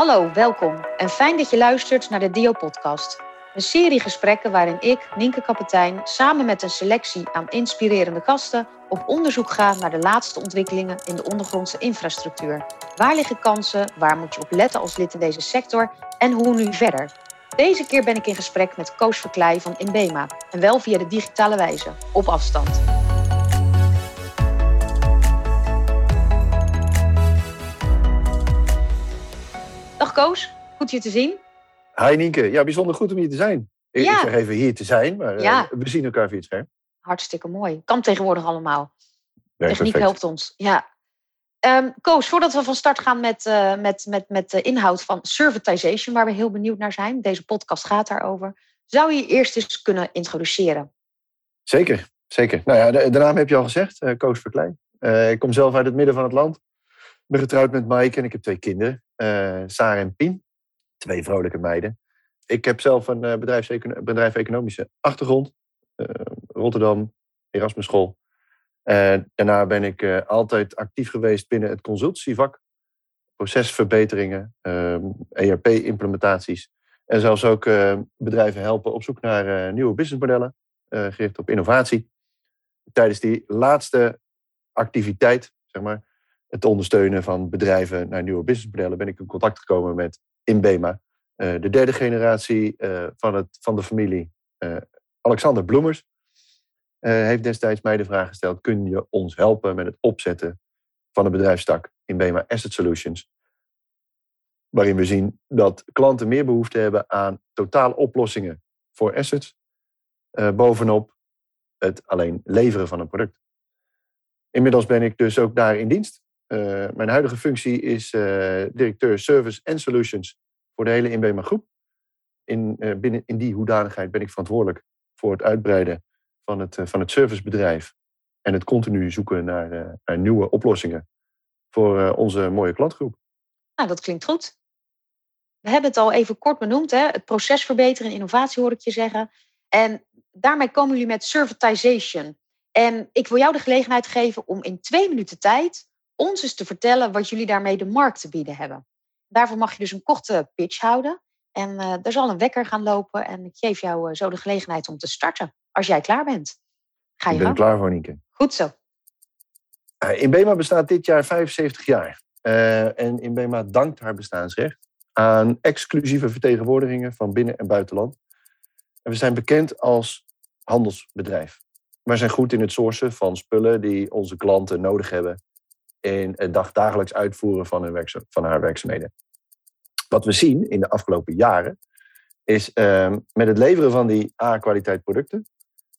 Hallo, welkom en fijn dat je luistert naar de Dio-podcast. Een serie gesprekken waarin ik, Nienke Kapitein, samen met een selectie aan inspirerende gasten op onderzoek ga naar de laatste ontwikkelingen in de ondergrondse infrastructuur. Waar liggen kansen, waar moet je op letten als lid in deze sector en hoe nu verder? Deze keer ben ik in gesprek met Koos Verkleij van Inbema en wel via de digitale wijze, op afstand. Dag Koos, goed je te zien. Hi Nienke, ja, bijzonder goed om hier te zijn. Ik Ja. zeg even hier te zijn, maar eh, we zien elkaar via het scherm. Hartstikke mooi. Kan tegenwoordig allemaal. Techniek perfect. helpt ons. Ja. Ehm, Koos, voordat we van start gaan met, eh, met, met, met de inhoud van servitization, waar we heel benieuwd naar zijn, deze podcast gaat daarover, zou je je eerst eens kunnen introduceren? Zeker, zeker. Nou ja, de, de naam heb je al gezegd, eh Koos Verklein. Ik kom zelf uit het midden van het land. Ben getrouwd met Maaike en ik heb twee kinderen, eh Sarah en Pien. Twee vrolijke meiden. Ik heb zelf een eh, bedrijfsecono- bedrijf achtergrond. Eh, Rotterdam, Erasmus School. Daarna ben ik altijd actief geweest binnen het consultancyvak. Procesverbeteringen, ERP-implementaties. En zelfs ook bedrijven helpen op zoek naar nieuwe businessmodellen. gericht op innovatie. Tijdens die laatste activiteit, zeg maar, het ondersteunen van bedrijven naar nieuwe businessmodellen, ben ik in contact gekomen met Inbema. eh, de derde generatie eh, van, het, van de familie, eh, Alexander Bloemers, heeft destijds mij de vraag gesteld: kun je ons helpen met het opzetten van een bedrijfstak Inbema Asset Solutions? Waarin we zien dat klanten meer behoefte hebben aan totale oplossingen voor assets, bovenop het alleen leveren van een product. Inmiddels ben ik dus ook daar in dienst. Eh, mijn huidige functie is eh, directeur Service en Solutions voor de hele Inbema groep. In, eh, binnen, in die hoedanigheid ben ik verantwoordelijk voor het uitbreiden van het, van het servicebedrijf en het continu zoeken naar, naar nieuwe oplossingen voor onze mooie klantgroep. Nou, dat klinkt goed. We hebben het al even kort benoemd, hè? het proces verbeteren en innovatie hoor ik je zeggen. En daarmee komen jullie met servitization. En ik wil jou de gelegenheid geven om in twee minuten tijd ons eens te vertellen wat jullie daarmee de markt te bieden hebben. Daarvoor mag je dus een korte pitch houden. En eh er zal een wekker gaan lopen en ik geef jou eh, zo de gelegenheid om te starten. Als jij klaar bent. Ga Ik je ben er klaar voor, Nienke. Goed zo. Uh, Inbema bestaat dit jaar 75 jaar. Eh, en Inbema dankt haar bestaansrecht aan exclusieve vertegenwoordigingen van binnen- en buitenland. En we zijn bekend als handelsbedrijf. Wij zijn goed in het sourcen van spullen die onze klanten nodig hebben in het dag- dagelijks uitvoeren van, hun van haar werkzaamheden. Wat we zien in de afgelopen jaren is ehm, met het leveren van die A-kwaliteit producten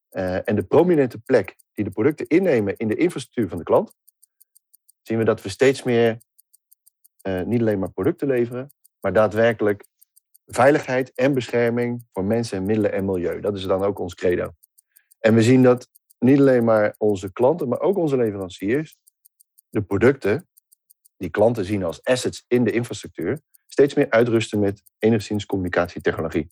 eh, en de prominente plek die de producten innemen in de infrastructuur van de klant, zien we dat we steeds meer eh, niet alleen maar producten leveren, maar daadwerkelijk veiligheid en bescherming voor mensen en middelen en milieu. Dat is dan ook ons credo. En we zien dat niet alleen maar onze klanten, maar ook onze leveranciers de producten die klanten zien als assets in de infrastructuur, steeds meer uitrusten met enigszins communicatietechnologie.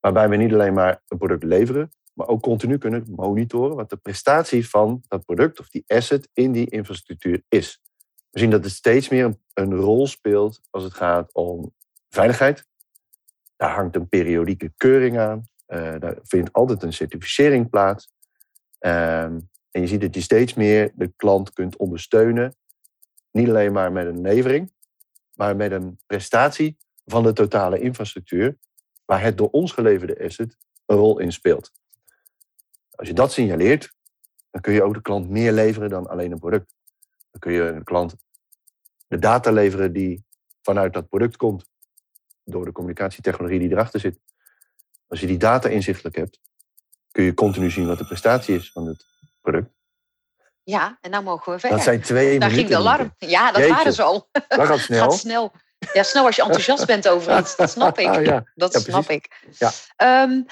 Waarbij we niet alleen maar een product leveren, maar ook continu kunnen monitoren wat de prestatie van dat product of die asset in die infrastructuur is. We zien dat het steeds meer een, rol speelt als het gaat om veiligheid. Daar hangt een periodieke keuring aan. Eh, daar vindt altijd een certificering plaats. Ehm, en je ziet dat je steeds meer de klant kunt ondersteunen. Niet alleen maar met een levering, maar met een prestatie van de totale infrastructuur, waar het door ons geleverde asset een rol in speelt. Als je dat signaleert, dan kun je ook de klant meer leveren dan alleen een product. Dan kun je de klant de data leveren die vanuit dat product komt, door de communicatietechnologie die erachter zit. Als je die data inzichtelijk hebt, kun je continu zien wat de prestatie is van het Ja, en nou mogen we verder. Dat zijn twee Daar ging de alarm. Ja, dat Jeetje. waren ze al. Dat gaat snel. Gaat snel. Ja, snel als je enthousiast bent over iets. Dat snap ik. Ah, ja. Dat Ja, snap ik. Ja. Ehm,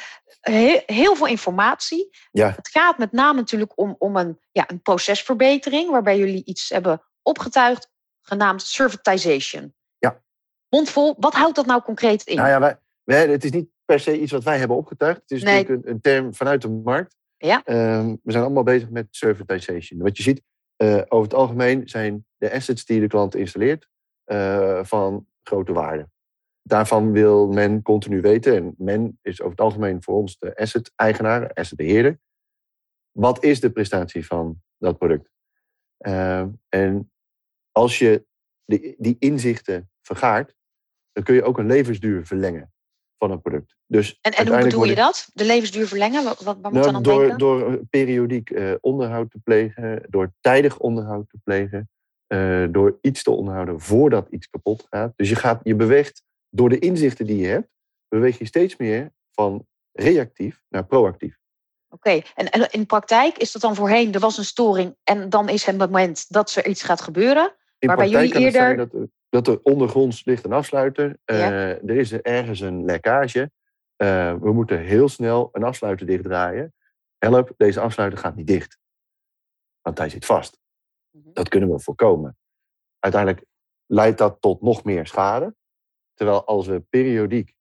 he- heel veel informatie. Ja. Het gaat met name natuurlijk om, om een, ja, een procesverbetering, waarbij jullie iets hebben opgetuigd, genaamd servitization. Ja. Mondvol, wat houdt dat nou concreet in? Nou ja, wij, wij, het is niet per se iets wat wij hebben opgetuigd. Het is Nee. natuurlijk een, een term vanuit de markt. Ja. Ehm, we zijn allemaal bezig met servitization. Wat je ziet, eh, over het algemeen zijn de assets die de klant installeert eh, van grote waarde. daarvan wil men continu weten, en men is over het algemeen voor ons de asset-eigenaar, asset-beheerder. Wat is de prestatie van dat product? Uh, en als je die inzichten vergaart, dan kun je ook een levensduur verlengen van een product. Dus en, en hoe bedoel je dat? De levensduur verlengen? Wat, wat moet nou, dan door, denken? Door periodiek uh, onderhoud te plegen, door tijdig onderhoud te plegen, uh, door iets te onderhouden voordat iets kapot gaat. Dus je, gaat, je beweegt door de inzichten die je hebt, beweeg je steeds meer van reactief naar proactief. Oké, en, en in praktijk is dat dan voorheen, er was een storing en dan is het moment dat er iets gaat gebeuren. In waarbij jullie eerder. Dat, dat er ondergronds ligt een afsluiter, uh, er is ergens een lekkage. Uh, we moeten heel snel een afsluiter dichtdraaien. Help, deze afsluiter gaat niet dicht. Want hij zit vast. Mhm. Dat kunnen we voorkomen. Uiteindelijk leidt dat tot nog meer schade. Terwijl als we periodiek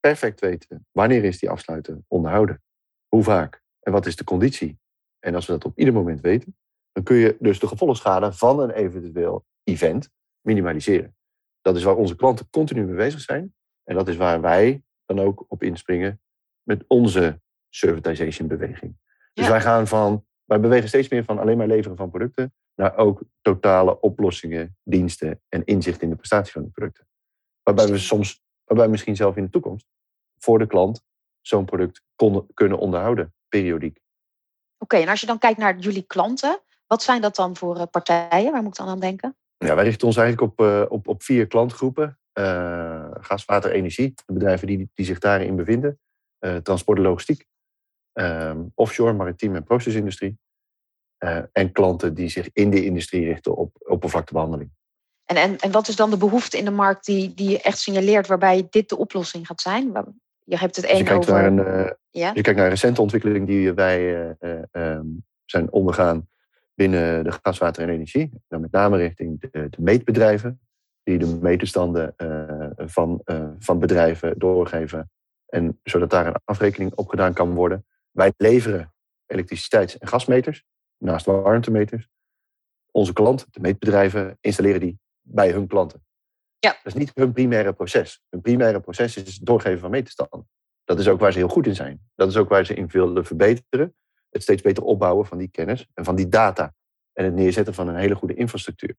perfect weten wanneer is die afsluiter onderhouden, hoe vaak en wat is de conditie. En als we dat op ieder moment weten, dan kun je dus de gevolgschade van een eventueel event minimaliseren. Dat is waar onze klanten continu mee bezig zijn. En dat is waar wij dan ook op inspringen met onze servitization beweging. Dus wij gaan van, wij bewegen steeds meer van alleen maar leveren van producten naar ook totale oplossingen, diensten en inzicht in de prestatie van de producten. Waarbij we soms, waarbij misschien zelf in de toekomst voor de klant zo'n product kunnen onderhouden, periodiek. Oké, en als je dan kijkt naar jullie klanten, wat zijn dat dan voor eh, partijen? Waar moet ik dan aan denken? Ja, wij richten ons eigenlijk op, uh, op, op vier klantgroepen. Uh, gas, water, energie, de bedrijven die, die zich daarin bevinden. Uh, transport en logistiek. Ehm, offshore, maritiem en procesindustrie. en klanten die zich in de industrie richten op oppervlaktebehandeling. En, en, en wat is dan de behoefte in de markt die, die je echt signaleert waarbij dit de oplossing gaat zijn? Je hebt het één dus je over... Naar een, ja? Je kijkt naar een recente ontwikkeling die wij ehm, zijn ondergaan binnen de gaswater en energie. Dan met name richting de, de meetbedrijven, die de meterstanden uh, van, uh, van bedrijven doorgeven. En zodat daar een afrekening op gedaan kan worden. Wij leveren elektriciteits- en gasmeters, naast warmtemeters. Onze klant, de meetbedrijven, installeren die bij hun klanten. Ja. Dat is niet hun primaire proces. Hun primaire proces is het doorgeven van meterstanden. Dat is ook waar ze heel goed in zijn. Dat is ook waar ze in willen verbeteren het steeds beter opbouwen van die kennis en van die data. En het neerzetten van een hele goede infrastructuur.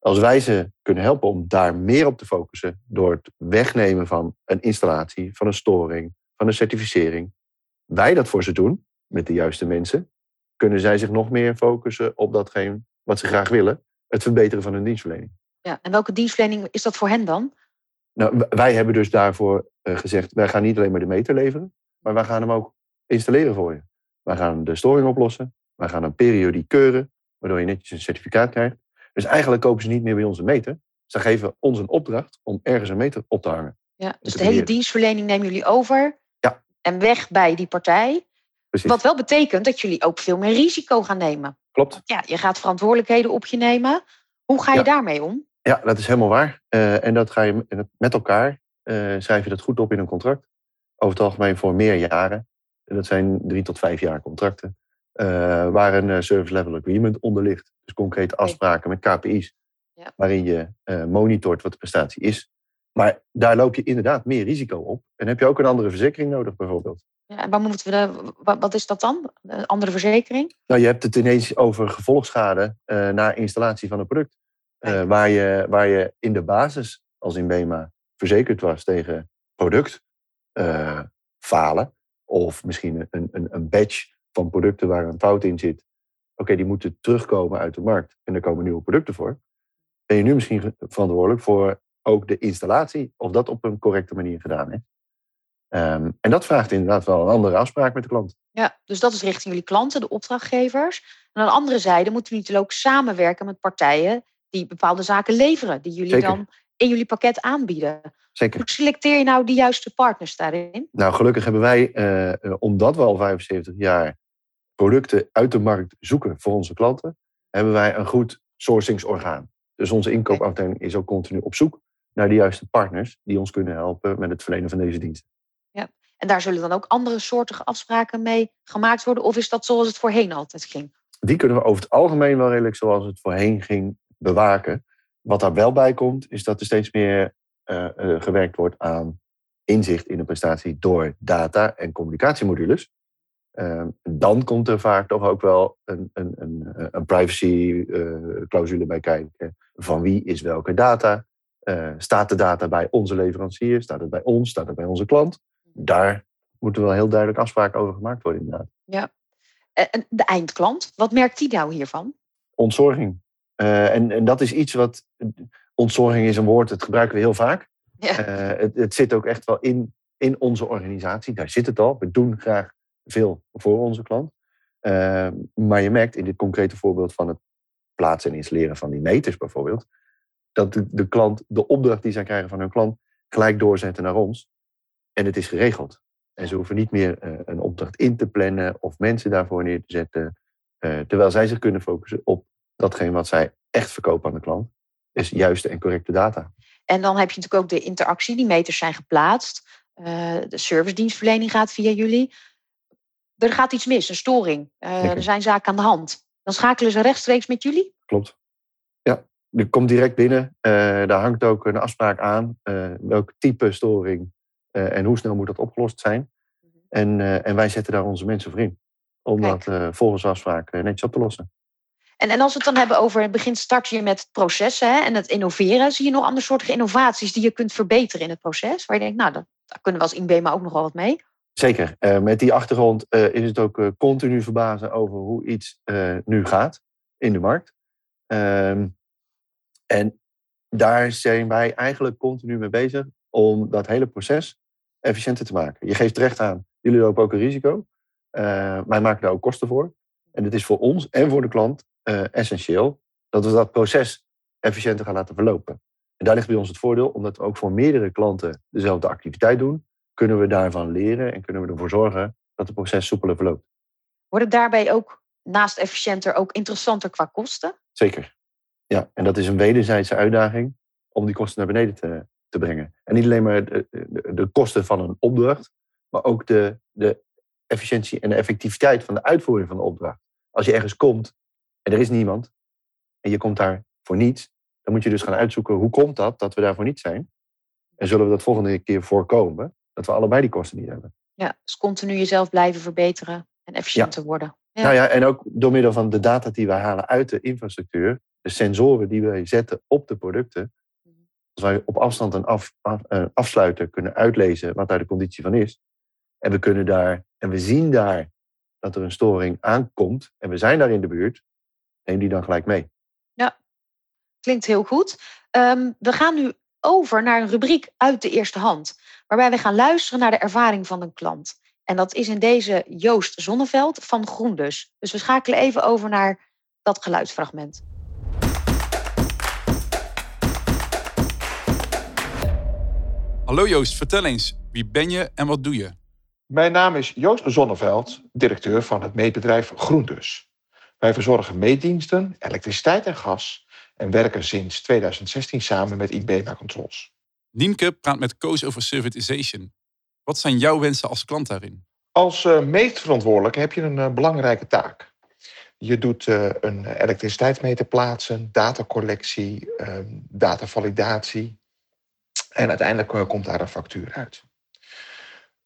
Als wij ze kunnen helpen om daar meer op te focussen door het wegnemen van een installatie, van een storing, van een certificering. Wij dat voor ze doen met de juiste mensen, kunnen zij zich nog meer focussen op datgene wat ze graag willen, het verbeteren van hun dienstverlening. Ja, en welke dienstverlening is dat voor hen dan? Nou, wij hebben dus daarvoor eh, gezegd, wij gaan niet alleen maar de meter leveren, maar wij gaan hem ook installeren voor je. Wij gaan de storing oplossen. Wij gaan een periodiek keuren, waardoor je netjes een certificaat krijgt. Dus eigenlijk kopen ze niet meer bij ons een meter. Ze geven ons een opdracht om ergens een meter op te hangen. Ja, dus de hele dienstverlening nemen jullie over. Ja. En weg bij die partij. Precies. Wat wel betekent dat jullie ook veel meer risico gaan nemen. Klopt. Ja, je gaat verantwoordelijkheden op je nemen. Hoe ga je daarmee om? Ja, dat is helemaal waar. Uh, en dat ga je met elkaar, uh, schrijf je dat goed op in een contract. Over het algemeen voor meer jaren. Dat zijn drie tot vijf jaar contracten. Uh, waar een eh, service level agreement onder ligt. Dus concrete afspraken met KPI's. Ja. Waarin je uh, monitort wat de prestatie is. Maar daar loop je inderdaad meer risico op. En heb je ook een andere verzekering nodig, bijvoorbeeld. Ja, en waar moeten we wat is dat dan? Een andere verzekering? Nou, je hebt het ineens over gevolgschade uh, na installatie van een product. Waar, je, waar je in de basis, als in BEMA, verzekerd was tegen product falen. Of misschien een, een, een badge van producten waar een fout in zit. Oké, die moeten terugkomen uit de markt en er komen nieuwe producten voor. Ben je nu misschien verantwoordelijk voor ook de installatie, of dat op een correcte manier gedaan is. Um, en dat vraagt inderdaad wel een andere afspraak met de klant. Ja, dus dat is richting jullie klanten, de opdrachtgevers. En aan de andere zijde moeten jullie ook samenwerken met partijen die bepaalde zaken leveren, die jullie dan in jullie pakket aanbieden. Zeker. Hoe selecteer je nou de juiste partners daarin? Nou, gelukkig hebben wij, uh, omdat we al 75 jaar producten uit de markt zoeken voor onze klanten, hebben wij een goed sourcingsorgaan. Dus onze inkoopafdeling is ook continu op zoek naar de juiste partners die ons kunnen helpen met het verlenen van deze diensten. Ja, en daar zullen dan ook andere soorten afspraken mee gemaakt worden? Of is dat zoals het voorheen altijd ging? Die kunnen we over het algemeen wel redelijk zoals het voorheen ging bewaken. Wat daar wel bij komt, is dat er steeds meer gewerkt wordt aan inzicht in de prestatie door data en communicatiemodules. Ehm, dan komt er vaak toch ook wel een, een, een, een privacy-clausule bij kijken. Van wie is welke data? staat de data bij onze leverancier? Staat het bij ons? Staat het bij onze klant? Daar moeten wel heel duidelijk afspraken over gemaakt worden, inderdaad. Ja. En de eindklant, wat merkt die nou hiervan? Ontzorging. En, en dat is iets wat. Ontzorging is een woord, dat gebruiken we heel vaak. Ja. Uh, het, het, zit ook echt wel in, in onze organisatie. Daar zit het al. We doen graag veel voor onze klant. Uh, maar je merkt in dit concrete voorbeeld van het plaatsen en installeren van die meters bijvoorbeeld, dat de, de klant de opdracht die zij krijgen van hun klant gelijk doorzetten naar ons. En het is geregeld. En ze hoeven niet meer uh, een opdracht in te plannen of mensen daarvoor neer te zetten. Uh, terwijl zij zich kunnen focussen op datgene wat zij echt verkopen aan de klant. Is juiste en correcte data. En dan heb je natuurlijk ook de interactie. Die meters zijn geplaatst. Uh, de servicedienstverlening gaat via jullie. Er gaat iets mis, een storing. er zijn zaken aan de hand. Dan schakelen ze rechtstreeks met jullie? Klopt. Ja, er komt direct binnen. daar hangt ook een afspraak aan. welk type storing eh, en hoe snel moet dat opgelost zijn? Mhm. En, eh, en wij zetten daar onze mensen voor in. Om dat volgens afspraak netjes op te lossen. En, als we het dan hebben over het begin start je met processen hè, en het innoveren, zie je nog andere soorten innovaties die je kunt verbeteren in het proces? Waar je denkt, nou, dat, daar kunnen we als INBEMA ook nog wel wat mee. Zeker. met die achtergrond is het ook continu verbazen over hoe iets nu gaat in de markt. Ehm, en daar zijn wij eigenlijk continu mee bezig om dat hele proces efficiënter te maken. Je geeft terecht aan, jullie lopen ook een risico. Wij maken daar ook kosten voor. En het is voor ons en voor de klant uh, essentieel dat we dat proces efficiënter gaan laten verlopen. En daar ligt bij ons het voordeel, omdat we ook voor meerdere klanten dezelfde activiteit doen, kunnen we daarvan leren en kunnen we ervoor zorgen dat het proces soepeler verloopt. Wordt het daarbij ook naast efficiënter ook interessanter qua kosten? Zeker. Ja, en dat is een wederzijdse uitdaging om die kosten naar beneden te, te brengen. En niet alleen maar de, de, de kosten van een opdracht, maar ook de, de efficiëntie en de effectiviteit van de uitvoering van de opdracht. Als je ergens komt en er is niemand en je komt daar voor niets, dan moet je dus gaan uitzoeken hoe komt dat dat we daar voor niets zijn. En zullen we dat volgende keer voorkomen dat we allebei die kosten niet hebben. Ja, dus continu jezelf blijven verbeteren en efficiënter worden. Ja. Nou ja, en ook door middel van de data die we halen uit de infrastructuur, de sensoren die wij zetten op de producten, als wij op afstand een, af, afsluiter kunnen uitlezen wat daar de conditie van is. En we kunnen daar, en we zien daar dat er een storing aankomt. En we zijn daar in de buurt. Neem die dan gelijk mee. Ja, klinkt heel goed. Ehm, we gaan nu over naar een rubriek uit de eerste hand. Waarbij we gaan luisteren naar de ervaring van een klant. En dat is in deze Joost Zonneveld van Groendus. Dus we schakelen even over naar dat geluidsfragment. Hallo Joost, vertel eens, wie ben je en wat doe je? Mijn naam is Joost Zonneveld, directeur van het meetbedrijf Groendus. Wij verzorgen meetdiensten, elektriciteit en gas en werken sinds 2016 samen met IBEMA Controls. Nienke praat met Koos over servitization. Wat zijn jouw wensen als klant daarin? Als uh, meetverantwoordelijke heb je een uh, belangrijke taak. Je doet uh, een elektriciteitsmeter plaatsen, datacollectie, ehm, datavalidatie, en uiteindelijk eh, komt daar een factuur uit.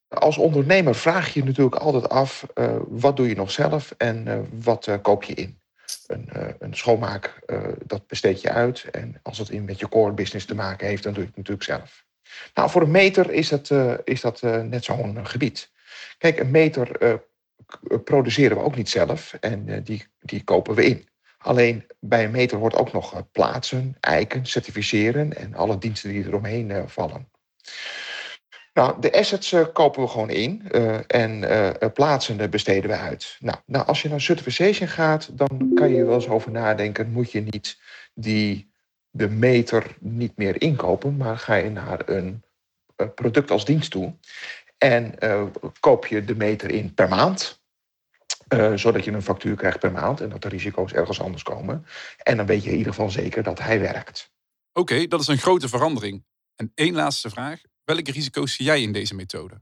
Als ondernemer vraag je je natuurlijk altijd af, uh, wat doe je nog zelf en uh, wat uh, koop je in? Een, een schoonmaak, dat besteed je uit. En als het in met je core business te maken heeft, dan doe je het natuurlijk zelf. Nou, voor een meter is dat, is dat net zo'n gebied. Kijk, een meter produceren we ook niet zelf en die, die kopen we in. Alleen bij een meter wordt ook nog eh, plaatsen, eiken, certificeren en alle diensten die eromheen vallen. Nou, de assets uh, kopen we gewoon in uh, en plaatsen besteden we uit. Nou, nou, als je naar certification gaat, dan kan je wel eens over nadenken: moet je niet die, de meter niet meer inkopen, maar ga je naar een product als dienst toe en koop je de meter in per maand. Uh, zodat je een factuur krijgt per maand en dat de risico's ergens anders komen. En dan weet je in ieder geval zeker dat hij werkt. Oké, dat is een grote verandering. En één laatste vraag. Welke risico's zie jij in deze methode?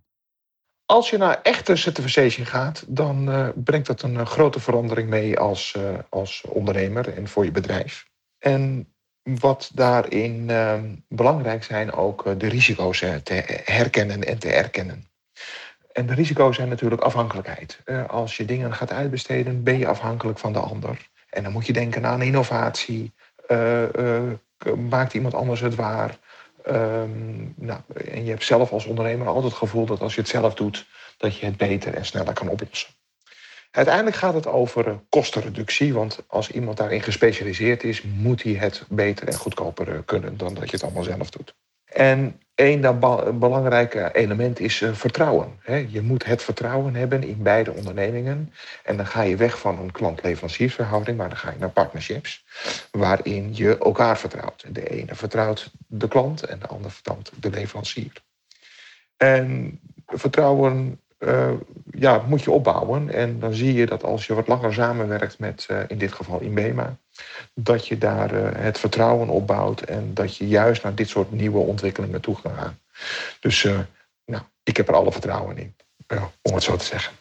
Als je naar echte certification gaat, dan uh, brengt dat een uh, grote verandering mee als, als ondernemer en voor je bedrijf. En wat daarin ehm, belangrijk zijn ook eh, de risico's eh, te herkennen en te erkennen. En de risico's zijn natuurlijk afhankelijkheid. Eh, als je dingen gaat uitbesteden, ben je afhankelijk van de ander. En dan moet je denken aan innovatie. maakt iemand anders het waar? Ehm, nou, en je hebt zelf als ondernemer altijd het gevoel dat als je het zelf doet, dat je het beter en sneller kan oplossen. Uiteindelijk gaat het over eh, kostenreductie, want als iemand daarin gespecialiseerd is, moet hij het beter en goedkoper eh, kunnen dan dat je het allemaal zelf doet. En één belangrijke element is eh, vertrouwen. Je moet het vertrouwen hebben in beide ondernemingen. En dan ga je weg van een klant-leveranciersverhouding, maar dan ga je naar partnerships, waarin je elkaar vertrouwt. De ene vertrouwt de klant en de ander vertrouwt de leverancier. En vertrouwen uh, ja, moet je opbouwen. En dan zie je dat als je wat langer samenwerkt met, uh, in dit geval Inbema, dat je daar uh, het vertrouwen opbouwt en dat je juist naar dit soort nieuwe ontwikkelingen toe gaat gaan. Dus nou, ik heb er alle vertrouwen in, om het zo te zeggen.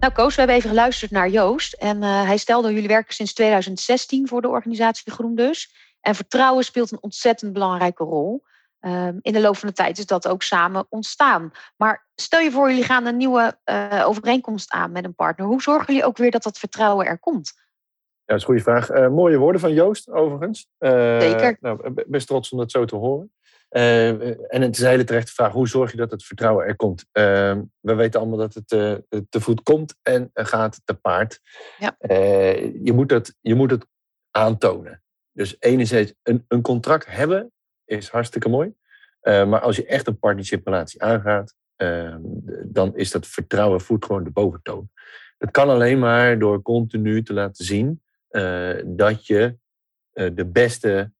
Nou, Koos, we hebben even geluisterd naar Joost. En hij stelde: jullie werken sinds 2016 voor de organisatie Groen dus. En vertrouwen speelt een ontzettend belangrijke rol. Um, in de loop van de tijd is dat ook samen ontstaan. Maar stel je voor, jullie gaan een nieuwe uh, overeenkomst aan met een partner. Hoe zorgen jullie ook weer dat dat vertrouwen er komt? Ja, dat is een goede vraag. Uh, mooie woorden van Joost, overigens. Uh, Zeker. Nou, best trots om dat zo te horen. en het is een hele terechte vraag. Hoe zorg je dat het vertrouwen er komt? Ehm, we weten allemaal dat het te voet komt en gaat te paard. Ja. je, moet het, je moet het aantonen. Dus enerzijds een, een contract hebben is hartstikke mooi. Uh, maar als je echt een partnership relatie aangaat, uh, dan is dat vertrouwen voert gewoon de boventoon. Dat kan alleen maar door continu te laten zien uh, dat je de beste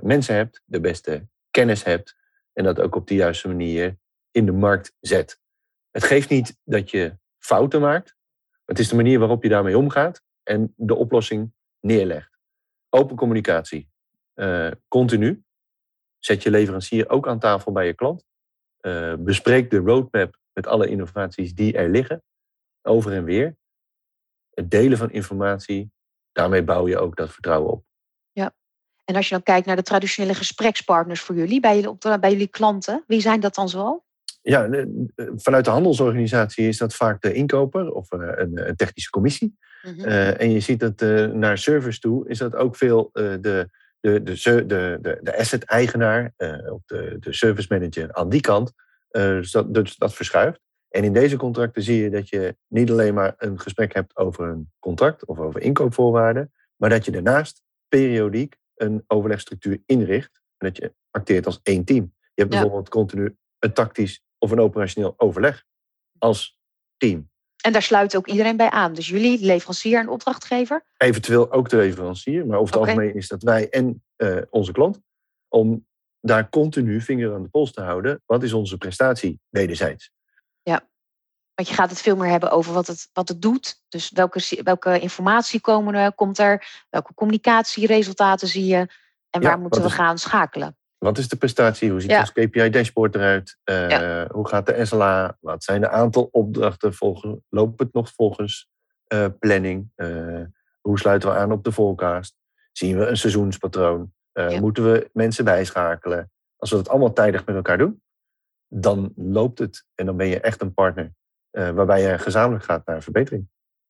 mensen hebt, de beste kennis hebt en dat ook op de juiste manier in de markt zet. Het geeft niet dat je fouten maakt. Het is de manier waarop je daarmee omgaat en de oplossing neerlegt. Open communicatie. continu. Zet je leverancier ook aan tafel bij je klant. Uh, bespreek de roadmap met alle innovaties die er liggen, over en weer. Het delen van informatie, daarmee bouw je ook dat vertrouwen op. Ja, en als je dan kijkt naar de traditionele gesprekspartners voor jullie, bij jullie, bij jullie klanten, wie zijn dat dan zoal? Ja, vanuit de handelsorganisatie is dat vaak de inkoper of eh, een, een technische commissie. Mm -hmm. uh, en je ziet dat uh, naar service toe is dat ook veel de de, de, de, de, asset-eigenaar uh, of de, de service manager aan die kant. Uh, dus, dat, dus dat verschuift. En in deze contracten zie je dat je niet alleen maar een gesprek hebt over een contract of over inkoopvoorwaarden, maar dat je daarnaast periodiek een overlegstructuur inricht en dat je acteert als één team. Je hebt bijvoorbeeld continu een tactisch of een operationeel overleg als team. En daar sluit ook iedereen bij aan. Dus jullie, leverancier en opdrachtgever? Eventueel ook de leverancier. Maar over het algemeen is dat wij en uh, onze klant. Om daar continu vinger aan de pols te houden. Wat is onze prestatie wederzijds? Ja, want je gaat het veel meer hebben over wat het, wat het doet. Dus welke, welke informatie komen er, komt er? Welke communicatieresultaten zie je? En waar moeten we gaan schakelen? Wat is de prestatie? Hoe ziet ja. ons KPI-dashboard eruit? Uh, Hoe gaat de SLA? Wat zijn de aantal opdrachten? Volgen, loopt het nog volgens uh, planning? Uh, hoe sluiten we aan op de forecast? Zien we een seizoenspatroon? Ja. Moeten we mensen bijschakelen? Als we dat allemaal tijdig met elkaar doen, dan loopt het. En dan ben je echt een partner waarbij je gezamenlijk gaat naar verbetering.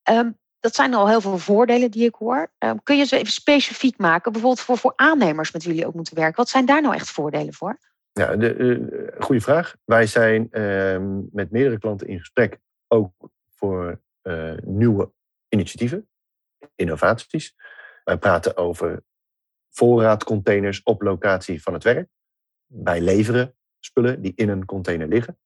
Um, dat zijn al heel veel voordelen die ik hoor. Um, kun je ze even specifiek maken? Bijvoorbeeld voor, voor aannemers met wie jullie ook moeten werken. Wat zijn daar nou echt voordelen voor? Ja, de, uh, goede vraag. Wij zijn uh, met meerdere klanten in gesprek. Ook voor uh, nieuwe initiatieven, innovaties. Wij praten over voorraadcontainers op locatie van het werk. Wij leveren spullen die in een container liggen.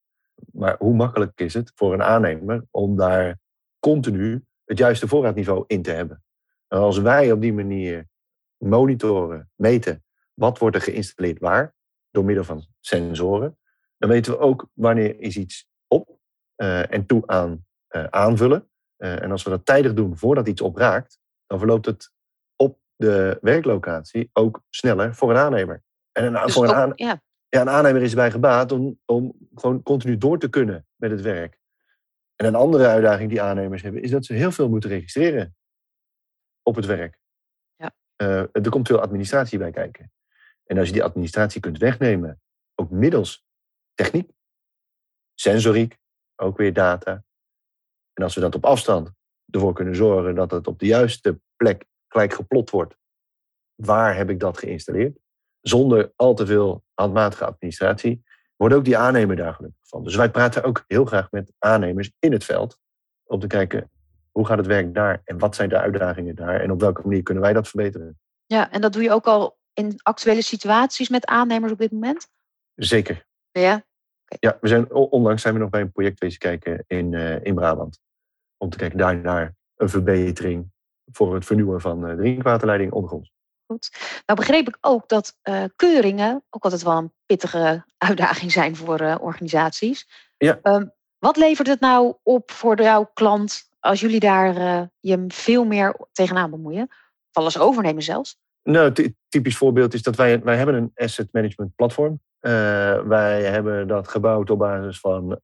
Maar hoe makkelijk is het voor een aannemer om daar continu het juiste voorraadniveau in te hebben. En als wij op die manier monitoren, meten, wat wordt er geïnstalleerd waar, door middel van sensoren, dan weten we ook wanneer is iets op uh, en toe aan uh, aanvullen. Uh, en als we dat tijdig doen voordat iets opraakt, dan verloopt het op de werklocatie ook sneller voor een aannemer. En een, dus voor een, aan, ja. Ja, een aannemer is erbij gebaat om, om gewoon continu door te kunnen met het werk. En een andere uitdaging die aannemers hebben, is dat ze heel veel moeten registreren. op het werk. Ja. Eh, er komt veel administratie bij kijken. En als je die administratie kunt wegnemen, ook middels techniek, sensoriek, ook weer data. En als we dat op afstand ervoor kunnen zorgen dat het op de juiste plek gelijk geplot wordt. Waar heb ik dat geïnstalleerd? Zonder al te veel handmatige administratie. Wordt ook die aannemer daar gelukkig van. Dus wij praten ook heel graag met aannemers in het veld. Om te kijken, hoe gaat het werk daar? En wat zijn de uitdagingen daar? En op welke manier kunnen wij dat verbeteren? Ja, en dat doe je ook al in actuele situaties met aannemers op dit moment? Zeker. Ja, Ja, we zijn, onlangs zijn we nog bij een project wezen kijken in, eh, in Brabant. Om te kijken daar naar een verbetering voor het vernieuwen van eh, drinkwaterleiding ondergronds. Goed. Nou begreep ik ook dat eh, keuringen ook altijd wel een pittige uitdaging zijn voor eh, organisaties. Ja. Ehm, wat levert het nou op voor jouw klant als jullie daar eh, je veel meer tegenaan bemoeien? Of alles overnemen zelfs? Nou, ty- typisch voorbeeld is dat wij, wij hebben een asset management platform. Wij hebben dat gebouwd op basis van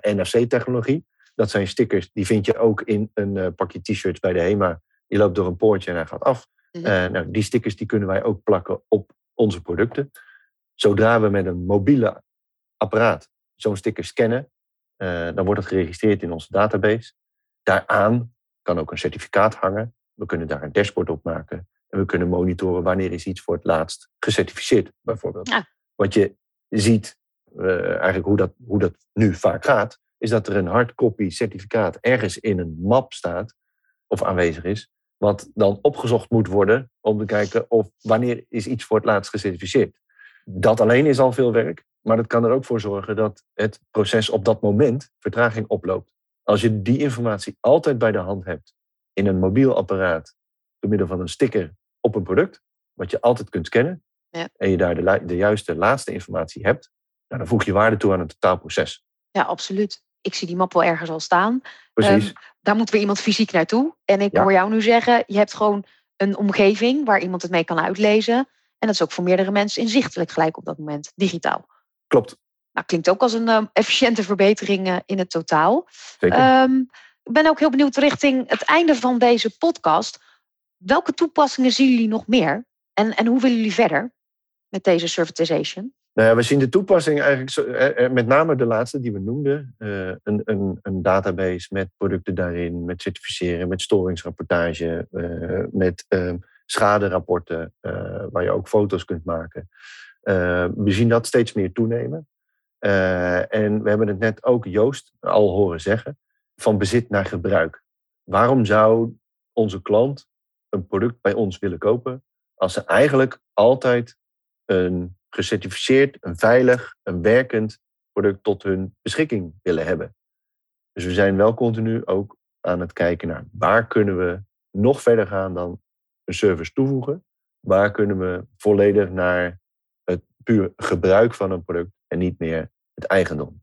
NFC-technologie. Dat zijn stickers, die vind je ook in een pakje t-shirts bij de HEMA. Je loopt door een poortje en hij gaat af. Mhm. Eh, nou, die stickers die kunnen wij ook plakken op onze producten. Zodra we met een mobiele apparaat zo'n sticker scannen, eh, dan wordt het geregistreerd in onze database. Daaraan kan ook een certificaat hangen. We kunnen daar een dashboard op maken. En we kunnen monitoren wanneer is iets voor het laatst gecertificeerd, bijvoorbeeld. Ja. Wat je ziet, eh, eigenlijk hoe dat, hoe dat nu vaak gaat, is dat er een hardcopy certificaat ergens in een map staat of aanwezig is, wat dan opgezocht moet worden om te kijken of wanneer is iets voor het laatst gecertificeerd. Dat alleen is al veel werk, maar dat kan er ook voor zorgen dat het proces op dat moment vertraging oploopt. Als je die informatie altijd bij de hand hebt in een mobiel apparaat door middel van een sticker op een product, wat je altijd kunt scannen, Ja. en je daar de, juiste laatste informatie hebt, nou, dan voeg je waarde toe aan het totaalproces. Ja, absoluut. Ik zie die map wel ergens al staan. Precies. Daar moet weer iemand fysiek naartoe. En ik Ja. hoor jou nu zeggen, je hebt gewoon een omgeving waar iemand het mee kan uitlezen. En dat is ook voor meerdere mensen inzichtelijk gelijk op dat moment, digitaal. Klopt. Nou, klinkt ook als een eh, efficiënte verbetering eh, in het totaal. Zeker. Ehm, ik ben ook heel benieuwd richting het einde van deze podcast. Welke toepassingen zien jullie nog meer? En, en hoe willen jullie verder met deze servitization? Nou we zien de toepassing eigenlijk, eh, eh, met name de laatste die we noemden. eh, een, een, een database met producten daarin, met certificeren, met storingsrapportage, met eh, schaderapporten, waar je ook foto's kunt maken. Eh, we zien dat steeds meer toenemen. En we hebben het net ook Joost al horen zeggen, van bezit naar gebruik. Waarom zou onze klant een product bij ons willen kopen als ze eigenlijk altijd een gecertificeerd, een veilig, een werkend product tot hun beschikking willen hebben. Dus we zijn wel continu ook aan het kijken naar waar kunnen we nog verder gaan dan een service toevoegen. Waar kunnen we volledig naar het puur gebruik van een product en niet meer het eigendom.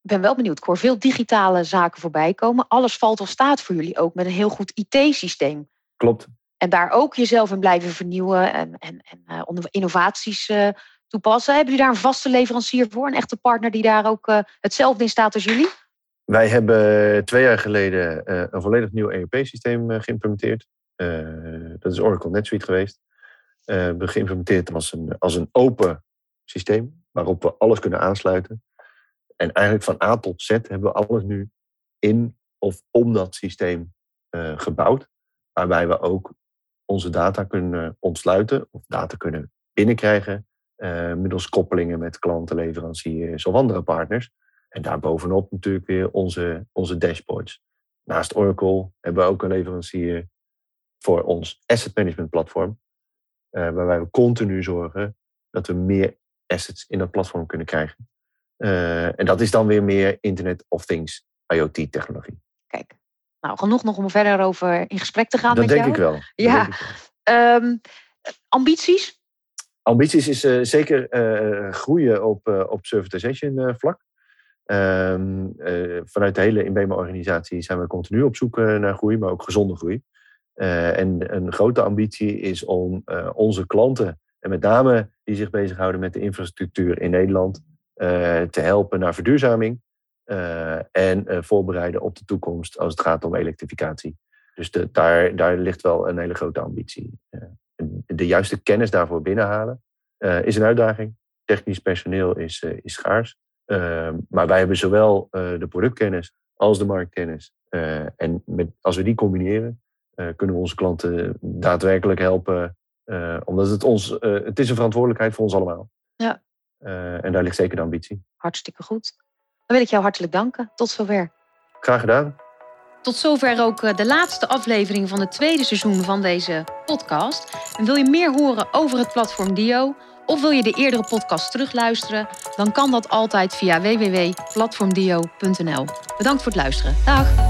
Ik ben wel benieuwd. Ik hoor veel digitale zaken voorbij komen. Alles valt of staat voor jullie ook met een heel goed IT-systeem. Klopt. En daar ook jezelf in blijven vernieuwen en, en, en eh, innovaties eh, toepassen. Hebben jullie daar een vaste leverancier voor? Een echte partner die daar ook eh, hetzelfde in staat als jullie? Wij hebben twee jaar geleden een volledig nieuw ERP-systeem geïmplementeerd. Dat is Oracle NetSuite geweest. We hebben geïmplementeerd als een, als een open systeem, waarop we alles kunnen aansluiten. En eigenlijk van A tot Z hebben we alles nu in of om dat systeem gebouwd. Waarbij we ook onze data kunnen ontsluiten of data kunnen binnenkrijgen. eh, middels koppelingen met klanten, leveranciers of andere partners. En daarbovenop natuurlijk weer onze, onze dashboards. Naast Oracle hebben we ook een leverancier voor ons asset management platform. eh, waarbij we continu zorgen dat we meer assets in dat platform kunnen krijgen. Eh, en dat is dan weer meer Internet of Things, IoT-technologie. Kijk, nou genoeg nog om verder over in gesprek te gaan Dat met denk jou. ik wel. Dat Ja. denk ik wel. Ehm, ambities? ambities is eh, zeker eh, groeien op, eh op servitization vlak. Ehm, eh, vanuit de hele Inbema-organisatie zijn we continu op zoek naar groei, maar ook gezonde groei. En een grote ambitie is om onze klanten, en met name die zich bezighouden met de infrastructuur in Nederland, te helpen naar verduurzaming en eh, voorbereiden op de toekomst als het gaat om elektrificatie. Dus de, daar, daar ligt wel een hele grote ambitie. Uh, de juiste kennis daarvoor binnenhalen is een uitdaging. Technisch personeel is, is schaars. Ehm, maar wij hebben zowel de productkennis als de marktkennis. en met, als we die combineren, kunnen we onze klanten daadwerkelijk helpen. omdat het, ons, het is een verantwoordelijkheid voor ons allemaal. Ja. en daar ligt zeker de ambitie. Hartstikke goed. Dan wil ik jou hartelijk danken. Tot zover. Graag gedaan. Tot zover ook eh, de laatste aflevering van het tweede seizoen van deze podcast. En wil je meer horen over het platform Dio? Of wil je de eerdere podcast terugluisteren? Dan kan dat altijd via www.platformdio.nl. Bedankt voor het luisteren. Dag!